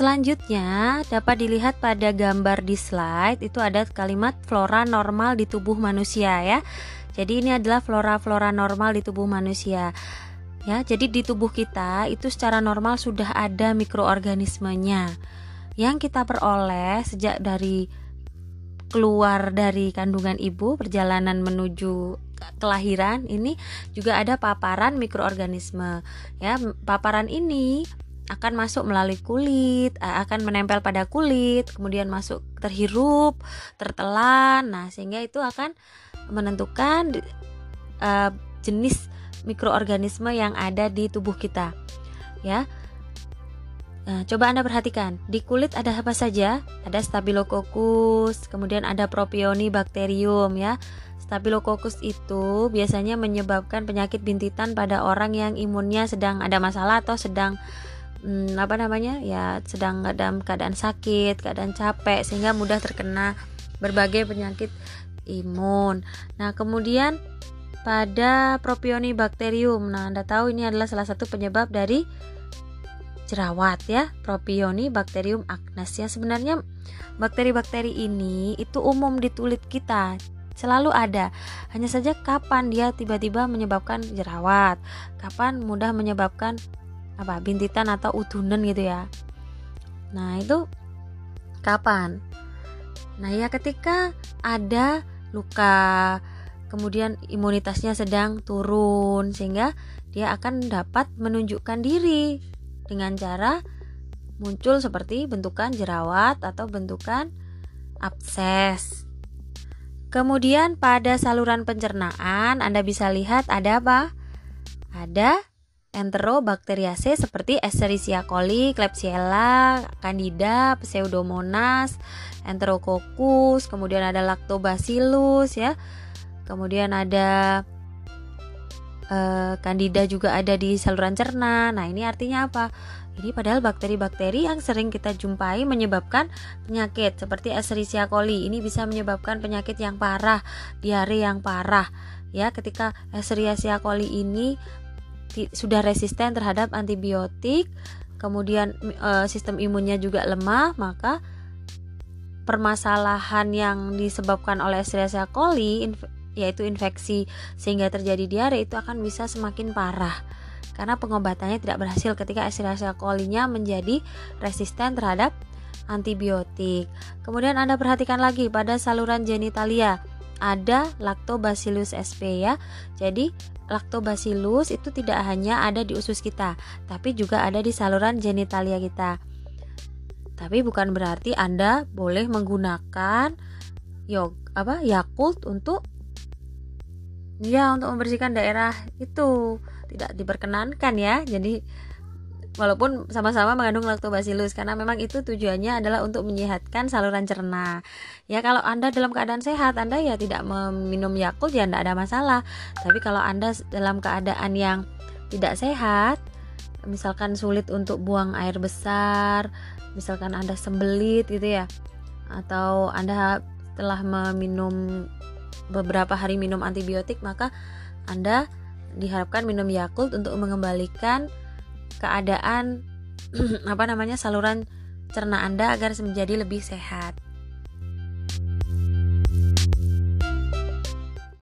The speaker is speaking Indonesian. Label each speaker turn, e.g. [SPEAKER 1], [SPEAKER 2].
[SPEAKER 1] Selanjutnya dapat dilihat pada gambar di slide itu ada kalimat flora normal di tubuh manusia ya. Jadi ini adalah flora-flora normal di tubuh manusia. Ya, jadi di tubuh kita itu secara normal sudah ada mikroorganismenya yang kita peroleh sejak dari keluar dari kandungan ibu perjalanan menuju kelahiran ini juga ada paparan mikroorganisme ya paparan ini akan masuk melalui kulit, akan menempel pada kulit, kemudian masuk terhirup, tertelan. Nah, sehingga itu akan menentukan uh, jenis mikroorganisme yang ada di tubuh kita. Ya. Nah, coba Anda perhatikan, di kulit ada apa saja? Ada Staphylococcus, kemudian ada Propionibacterium ya. Staphylococcus itu biasanya menyebabkan penyakit bintitan pada orang yang imunnya sedang ada masalah atau sedang hmm, apa namanya ya sedang dalam keadaan sakit keadaan capek sehingga mudah terkena berbagai penyakit imun. Nah kemudian pada Propionibacterium nah anda tahu ini adalah salah satu penyebab dari jerawat ya Propionibacterium acnes ya sebenarnya bakteri-bakteri ini itu umum di kulit kita selalu ada. Hanya saja kapan dia tiba-tiba menyebabkan jerawat, kapan mudah menyebabkan apa bintitan atau udunan gitu ya nah itu kapan nah ya ketika ada luka kemudian imunitasnya sedang turun sehingga dia akan dapat menunjukkan diri dengan cara muncul seperti bentukan jerawat atau bentukan abses. Kemudian pada saluran pencernaan Anda bisa lihat ada apa? Ada Enterobacteriaceae seperti Escherichia coli, Klebsiella, Candida, Pseudomonas, Enterococcus, kemudian ada Lactobacillus ya. Kemudian ada uh, Candida juga ada di saluran cerna. Nah, ini artinya apa? Ini padahal bakteri-bakteri yang sering kita jumpai menyebabkan penyakit seperti Escherichia coli. Ini bisa menyebabkan penyakit yang parah, diare yang parah. Ya, ketika Escherichia coli ini sudah resisten terhadap antibiotik, kemudian e, sistem imunnya juga lemah, maka permasalahan yang disebabkan oleh Escherichia coli inf yaitu infeksi sehingga terjadi diare itu akan bisa semakin parah karena pengobatannya tidak berhasil ketika Escherichia coli-nya menjadi resisten terhadap antibiotik. Kemudian Anda perhatikan lagi pada saluran genitalia ada Lactobacillus sp ya. Jadi Lactobacillus itu tidak hanya ada di usus kita, tapi juga ada di saluran genitalia kita. Tapi bukan berarti Anda boleh menggunakan yog apa Yakult untuk ya untuk membersihkan daerah itu tidak diperkenankan ya. Jadi walaupun sama-sama mengandung lactobacillus karena memang itu tujuannya adalah untuk menyehatkan saluran cerna. Ya kalau Anda dalam keadaan sehat, Anda ya tidak meminum Yakult ya tidak ada masalah. Tapi kalau Anda dalam keadaan yang tidak sehat, misalkan sulit untuk buang air besar, misalkan Anda sembelit gitu ya. Atau Anda telah meminum beberapa hari minum antibiotik, maka Anda diharapkan minum Yakult untuk mengembalikan keadaan apa namanya saluran cerna Anda agar menjadi lebih sehat.